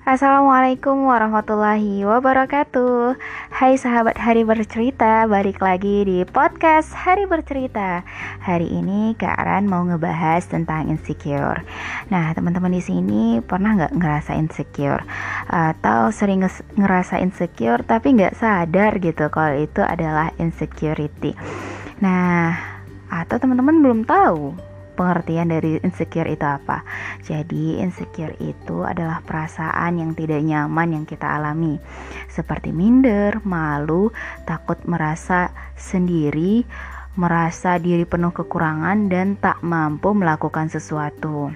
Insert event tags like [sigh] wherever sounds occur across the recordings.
Assalamualaikum warahmatullahi wabarakatuh. Hai sahabat Hari Bercerita Balik lagi di podcast Hari Bercerita. Hari ini Kak Aran mau ngebahas tentang insecure. Nah teman-teman di sini pernah nggak ngerasa insecure? Atau sering ngerasa insecure tapi nggak sadar gitu Kalau itu adalah insecurity? Nah atau teman-teman belum tahu pengertian dari insecure itu apa. Jadi, insecure itu adalah perasaan yang tidak nyaman yang kita alami, seperti minder, malu, takut merasa sendiri, merasa diri penuh kekurangan, dan tak mampu melakukan sesuatu.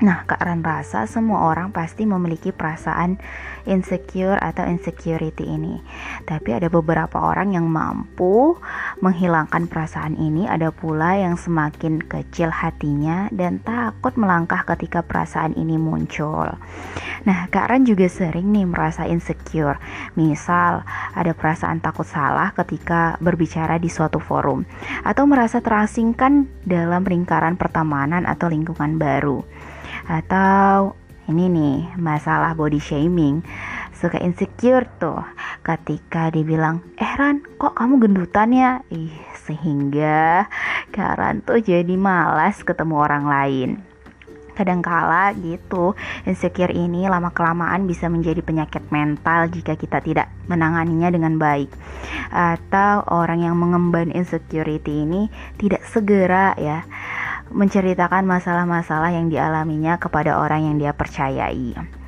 Nah, Kak Ran rasa semua orang pasti memiliki perasaan insecure atau insecurity ini. Tapi ada beberapa orang yang mampu menghilangkan perasaan ini, ada pula yang semakin kecil hatinya dan takut melangkah ketika perasaan ini muncul. Nah, Kak Ran juga sering nih merasa insecure. Misal, ada perasaan takut salah ketika berbicara di suatu forum atau merasa terasingkan dalam lingkaran pertemanan atau lingkungan baru atau ini nih masalah body shaming suka insecure tuh ketika dibilang eh Ran kok kamu gendutan ya? Ih sehingga Karan tuh jadi malas ketemu orang lain. Kadangkala gitu insecure ini lama kelamaan bisa menjadi penyakit mental jika kita tidak menanganinya dengan baik. Atau orang yang mengemban insecurity ini tidak segera ya menceritakan masalah-masalah yang dialaminya kepada orang yang dia percayai.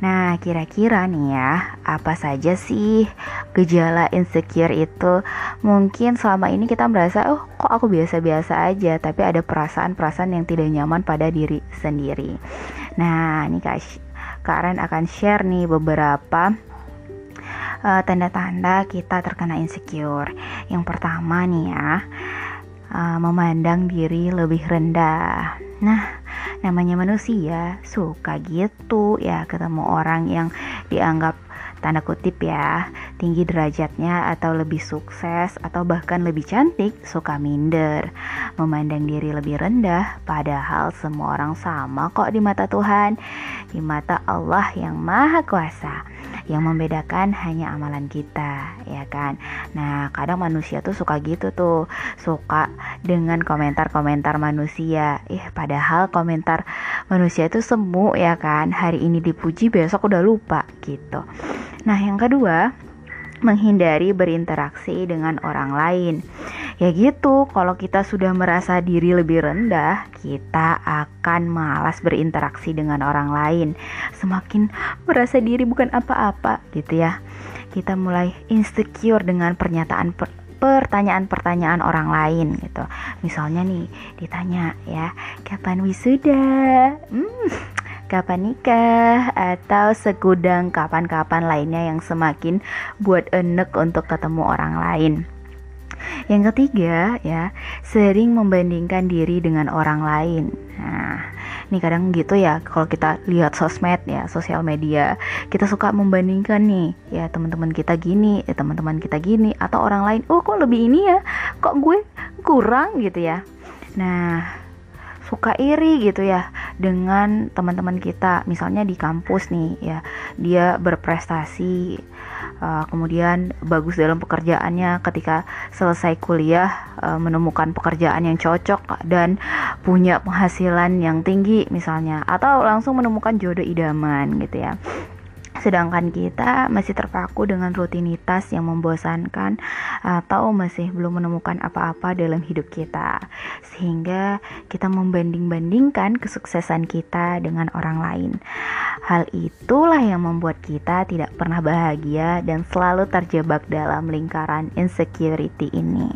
Nah, kira-kira nih ya, apa saja sih gejala insecure itu? Mungkin selama ini kita merasa, oh kok aku biasa-biasa aja, tapi ada perasaan-perasaan yang tidak nyaman pada diri sendiri. Nah, ini Kak, Karen akan share nih beberapa uh, tanda-tanda uh, kita terkena insecure. Yang pertama nih ya, uh, memandang diri lebih rendah. Nah, namanya manusia suka gitu ya ketemu orang yang dianggap tanda kutip ya tinggi derajatnya atau lebih sukses atau bahkan lebih cantik suka minder. Memandang diri lebih rendah padahal semua orang sama kok di mata Tuhan. Di mata Allah yang maha kuasa yang membedakan hanya amalan kita ya kan? Nah kadang manusia tuh suka gitu tuh. Suka dengan komentar-komentar manusia. Ih padahal komentar manusia itu semu ya kan? Hari ini dipuji besok udah lupa gitu. Nah yang kedua menghindari berinteraksi dengan orang lain. Ya gitu, kalau kita sudah merasa diri lebih rendah, kita akan malas berinteraksi dengan orang lain. Semakin merasa diri bukan apa-apa gitu ya. Kita mulai insecure dengan pernyataan per pertanyaan-pertanyaan orang lain gitu. Misalnya nih ditanya ya, kapan wisuda? Hmm, kapan nikah atau segudang kapan-kapan lainnya yang semakin buat enek untuk ketemu orang lain. Yang ketiga ya, sering membandingkan diri dengan orang lain. Nah, ini kadang gitu ya kalau kita lihat sosmed ya, sosial media, kita suka membandingkan nih, ya teman-teman kita gini, ya teman-teman kita gini atau orang lain, oh kok lebih ini ya, kok gue kurang gitu ya. Nah, suka iri gitu ya dengan teman-teman kita. Misalnya di kampus nih ya dia berprestasi uh, kemudian bagus dalam pekerjaannya. Ketika selesai kuliah uh, menemukan pekerjaan yang cocok dan punya penghasilan yang tinggi misalnya. Atau langsung menemukan jodoh idaman gitu ya sedangkan kita masih terpaku dengan rutinitas yang membosankan atau masih belum menemukan apa-apa dalam hidup kita. Sehingga kita membanding-bandingkan kesuksesan kita dengan orang lain. Hal itulah yang membuat kita tidak pernah bahagia dan selalu terjebak dalam lingkaran insecurity ini.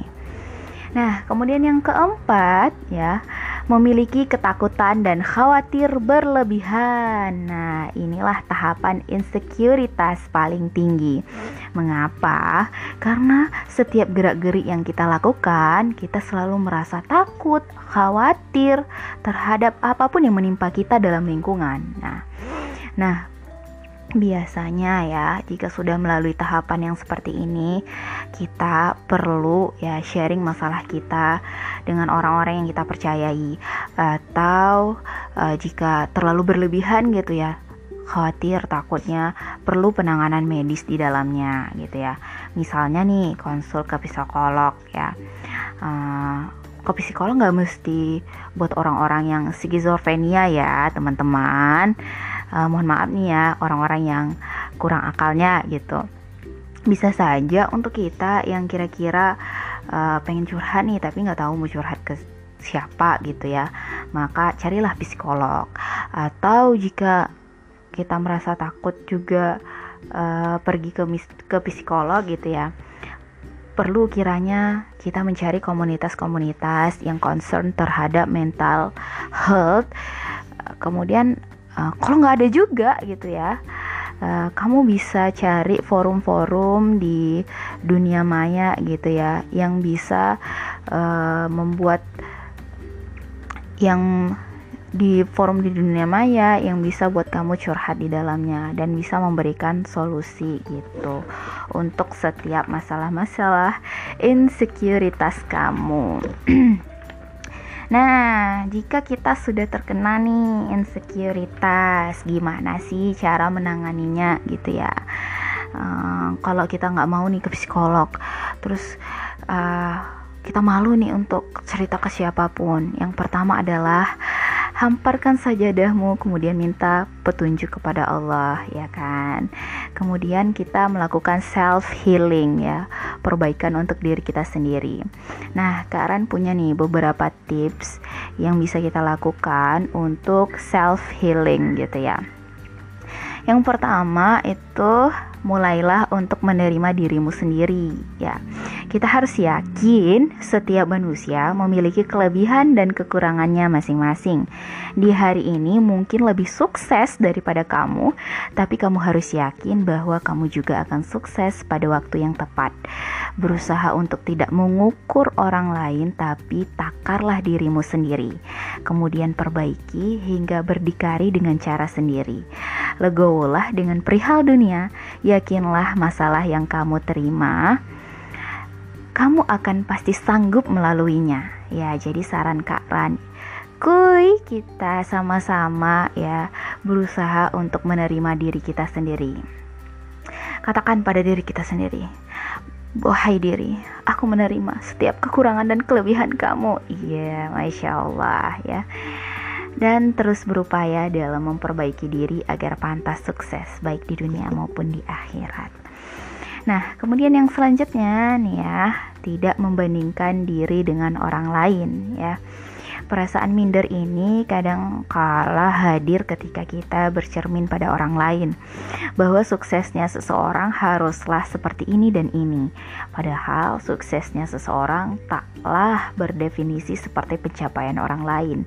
Nah kemudian yang keempat ya memiliki ketakutan dan khawatir berlebihan. Nah, inilah tahapan insekuritas paling tinggi. Mengapa? Karena setiap gerak-gerik yang kita lakukan, kita selalu merasa takut, khawatir terhadap apa pun yang menimpa kita dalam lingkungan. Nah, nah biasanya ya jika sudah melalui tahapan yang seperti ini kita perlu ya sharing masalah kita dengan orang-orang yang kita percayai. Atau uh, jika terlalu berlebihan gitu ya khawatir takutnya perlu penanganan medis di dalamnya gitu ya. Misalnya nih konsul ke psikolog ya. Uh, ke psikolog nggak mesti buat orang-orang yang skizofrenia ya teman-teman uh, mohon maaf nih ya orang-orang yang kurang akalnya gitu. Bisa saja untuk kita yang kira-kira uh, pengen curhat nih tapi nggak tahu mau curhat ke siapa gitu ya maka carilah psikolog. Atau jika kita merasa takut juga uh, pergi ke ke psikolog gitu ya perlu kiranya kita mencari komunitas-komunitas yang concern terhadap mental health. Kemudian uh, kalau nggak ada juga gitu ya uh, kamu bisa cari forum-forum di dunia maya gitu ya yang bisa uh, membuat yang di forum di dunia maya yang bisa buat kamu curhat di dalamnya dan bisa memberikan solusi gitu untuk setiap masalah-masalah insekuritas kamu. [clears throat] nah, jika kita sudah terkena nih insekuritas, gimana sih cara menanganinya gitu ya? Uh, kalau kita nggak mau nih ke psikolog, terus uh, kita malu nih untuk cerita ke siapa pun. Yang pertama adalah hamparkan sajadahmu kemudian minta petunjuk kepada Allah ya kan. Kemudian kita melakukan self healing ya, perbaikan untuk diri kita sendiri. Nah, Kak punya nih beberapa tips yang bisa kita lakukan untuk self healing gitu ya. Yang pertama itu mulailah untuk menerima dirimu sendiri ya. Kita harus yakin setiap manusia memiliki kelebihan dan kekurangannya masing-masing. Di hari ini mungkin lebih sukses daripada kamu, tapi kamu harus yakin bahwa kamu juga akan sukses pada waktu yang tepat. Berusaha untuk tidak mengukur orang lain tapi takarlah dirimu sendiri. Kemudian perbaiki hingga berdikari dengan cara sendiri. Legowolah dengan perihal dunia, yakinlah masalah yang kamu terima, kamu akan pasti sanggup melaluinya. Ya, jadi saran Kak Ran, kuy kita sama-sama ya berusaha untuk menerima diri kita sendiri. Katakan pada diri kita sendiri, Wahai diri, aku menerima setiap kekurangan dan kelebihan kamu. Iya, yeah, masya Allah ya dan terus berupaya dalam memperbaiki diri agar pantas sukses baik di dunia maupun di akhirat. Nah, kemudian yang selanjutnya nih ya, tidak membandingkan diri dengan orang lain ya. Perasaan minder ini kadang kala hadir ketika kita bercermin pada orang lain bahwa suksesnya seseorang haruslah seperti ini dan ini. Padahal suksesnya seseorang taklah berdefinisi seperti pencapaian orang lain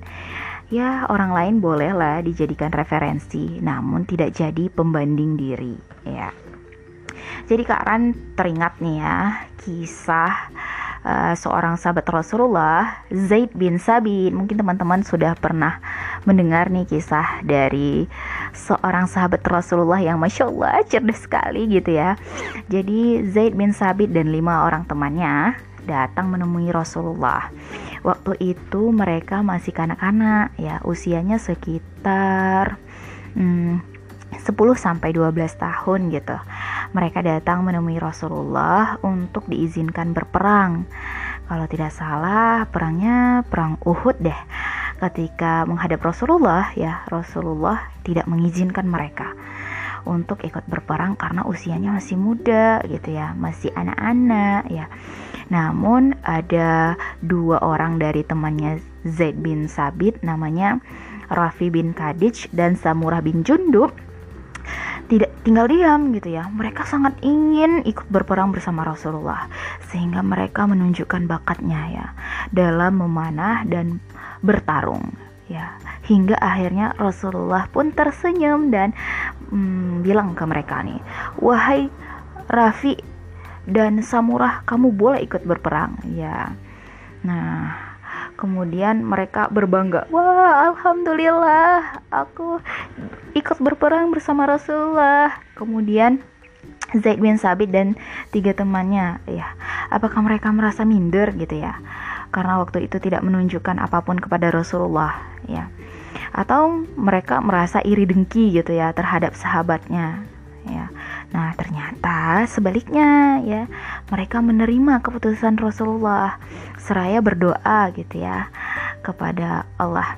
ya orang lain bolehlah dijadikan referensi namun tidak jadi pembanding diri ya jadi Kak Ran teringat nih ya kisah uh, seorang sahabat Rasulullah Zaid bin Sabit mungkin teman-teman sudah pernah mendengar nih kisah dari seorang sahabat Rasulullah yang masya Allah cerdas sekali gitu ya. Jadi Zaid bin Sabit dan lima orang temannya datang menemui Rasulullah. Waktu itu mereka masih kanak-kanak ya, usianya sekitar hmm, 10 sampai 12 tahun gitu. Mereka datang menemui Rasulullah untuk diizinkan berperang. Kalau tidak salah, perangnya perang Uhud deh. Ketika menghadap Rasulullah ya, Rasulullah tidak mengizinkan mereka untuk ikut berperang karena usianya masih muda gitu ya, masih anak-anak ya. Namun ada dua orang dari temannya Zaid bin Sabit namanya Rafi bin Kadij dan Samurah bin Jundub tidak tinggal diam gitu ya. Mereka sangat ingin ikut berperang bersama Rasulullah sehingga mereka menunjukkan bakatnya ya dalam memanah dan bertarung ya. Hingga akhirnya Rasulullah pun tersenyum dan hmm, bilang ke mereka nih, "Wahai Rafi dan Samurah kamu boleh ikut berperang ya nah kemudian mereka berbangga. Wah alhamdulillah aku ikut berperang bersama Rasulullah. Kemudian Zaid bin Sabit dan tiga temannya ya apakah mereka merasa minder gitu ya? Karena waktu itu tidak menunjukkan apa pun kepada Rasulullah ya. Atau mereka merasa iri dengki gitu ya terhadap sahabatnya ya nah ternyata sebaliknya ya mereka menerima keputusan Rasulullah seraya berdoa gitu ya kepada Allah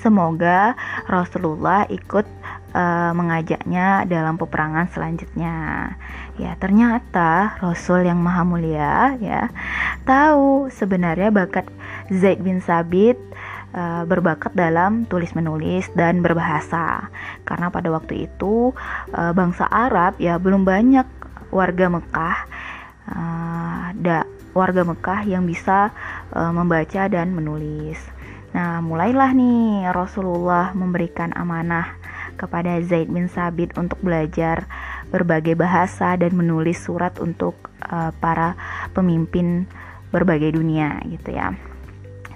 semoga Rasulullah ikut uh, mengajaknya dalam peperangan selanjutnya. Ya, ternyata Rasul yang Maha Mulia ya tahu sebenarnya bakat Zaid bin Sabit uh, berbakat dalam tulis menulis dan berbahasa. Karena pada waktu itu uh, bangsa Arab ya belum banyak warga Mekah uh, da warga Mekah yang bisa uh, membaca dan menulis. Nah, mulailah nih Rasulullah memberikan amanah kepada Zaid bin Sabit untuk belajar berbagai bahasa dan menulis surat untuk uh, para pemimpin berbagai dunia gitu ya.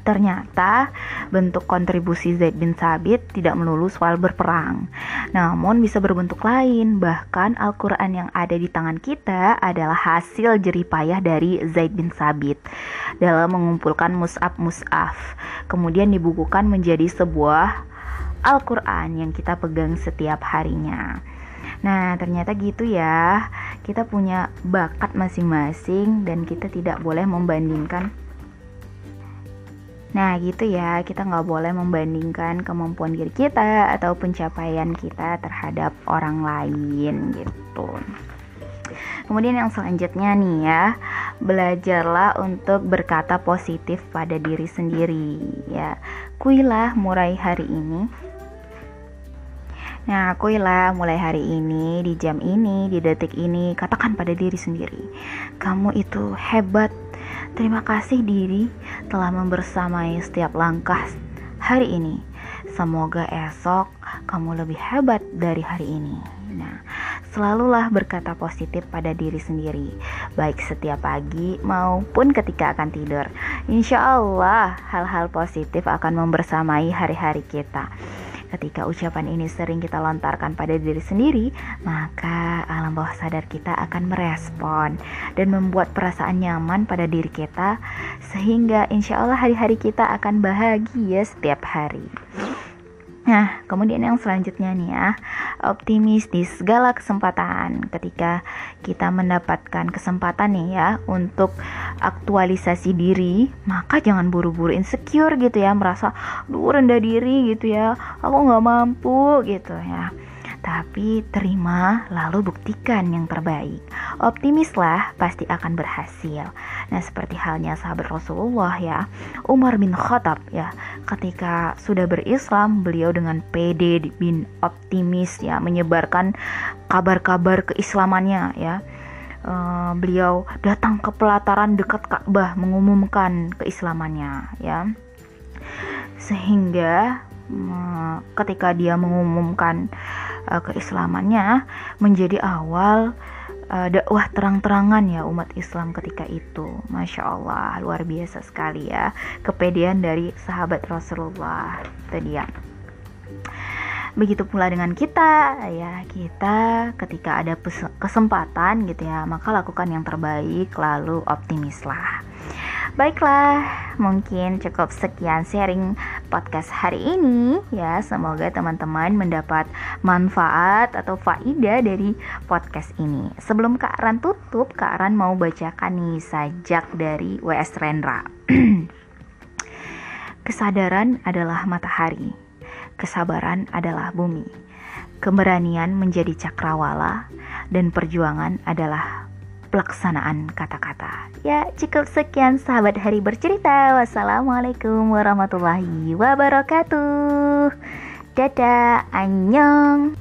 Ternyata bentuk kontribusi Zaid bin Sabit tidak melulu soal berperang, namun bisa berbentuk lain. Bahkan Al-Quran yang ada di tangan kita adalah hasil jeripayah dari Zaid bin Sabit dalam mengumpulkan mus'ab-mus'af, kemudian dibukukan menjadi sebuah Al-Quran yang kita pegang setiap harinya. Nah, ternyata gitu ya. Kita punya bakat masing-masing dan kita tidak boleh membandingkan. Nah, gitu ya. Kita nggak boleh membandingkan kemampuan diri kita atau pencapaian kita terhadap orang lain gitu. Kemudian yang selanjutnya nih ya, belajarlah untuk berkata positif pada diri sendiri ya. Kuilah mulai hari ini Nah, akuilah mulai hari ini, di jam ini, di detik ini, katakan pada diri sendiri, kamu itu hebat. Terima kasih diri telah membersamai setiap langkah hari ini. Semoga esok kamu lebih hebat dari hari ini. Nah, selalulah berkata positif pada diri sendiri, baik setiap pagi maupun ketika akan tidur. Insya Allah, hal-hal positif akan membersamai hari-hari kita. Ketika ucapan ini sering kita lontarkan pada diri sendiri, maka alam bawah sadar kita akan merespon dan membuat perasaan nyaman pada diri kita, sehingga insya Allah hari-hari kita akan bahagia setiap hari. Nah, kemudian yang selanjutnya nih ya, optimis di segala kesempatan. Ketika kita mendapatkan kesempatan nih ya untuk aktualisasi diri, maka jangan buru-buru insecure gitu ya, merasa duh rendah diri gitu ya, aku nggak mampu gitu ya tapi terima lalu buktikan yang terbaik. Optimislah pasti akan berhasil. Nah, seperti halnya sahabat Rasulullah ya, Umar bin Khattab ya, ketika sudah berislam, beliau dengan pede bin optimis ya menyebarkan kabar-kabar keislamannya ya. Uh, beliau datang ke pelataran dekat Ka'bah mengumumkan keislamannya ya. Sehingga uh, ketika dia mengumumkan uh, keislamannya menjadi awal uh, dakwah terang-terangan ya umat Islam ketika itu. Masya Allah, luar biasa sekali ya kepedean dari sahabat Rasulullah. Itu dia. Begitu pula dengan kita ya, kita ketika ada kesempatan gitu ya, maka lakukan yang terbaik lalu optimislah. Baiklah, mungkin cukup sekian sharing podcast hari ini ya. Semoga teman-teman mendapat manfaat atau faidah dari podcast ini. Sebelum Kak Ran tutup, Kak Ran mau bacakan nih sajak dari WS Rendra. [clears throat] Kesadaran adalah matahari, kesabaran adalah bumi, keberanian menjadi cakrawala, dan perjuangan adalah pelaksanaan kata-kata. Ya, cukup sekian sahabat hari bercerita. Wassalamualaikum warahmatullahi wabarakatuh. Dadah, annyeong.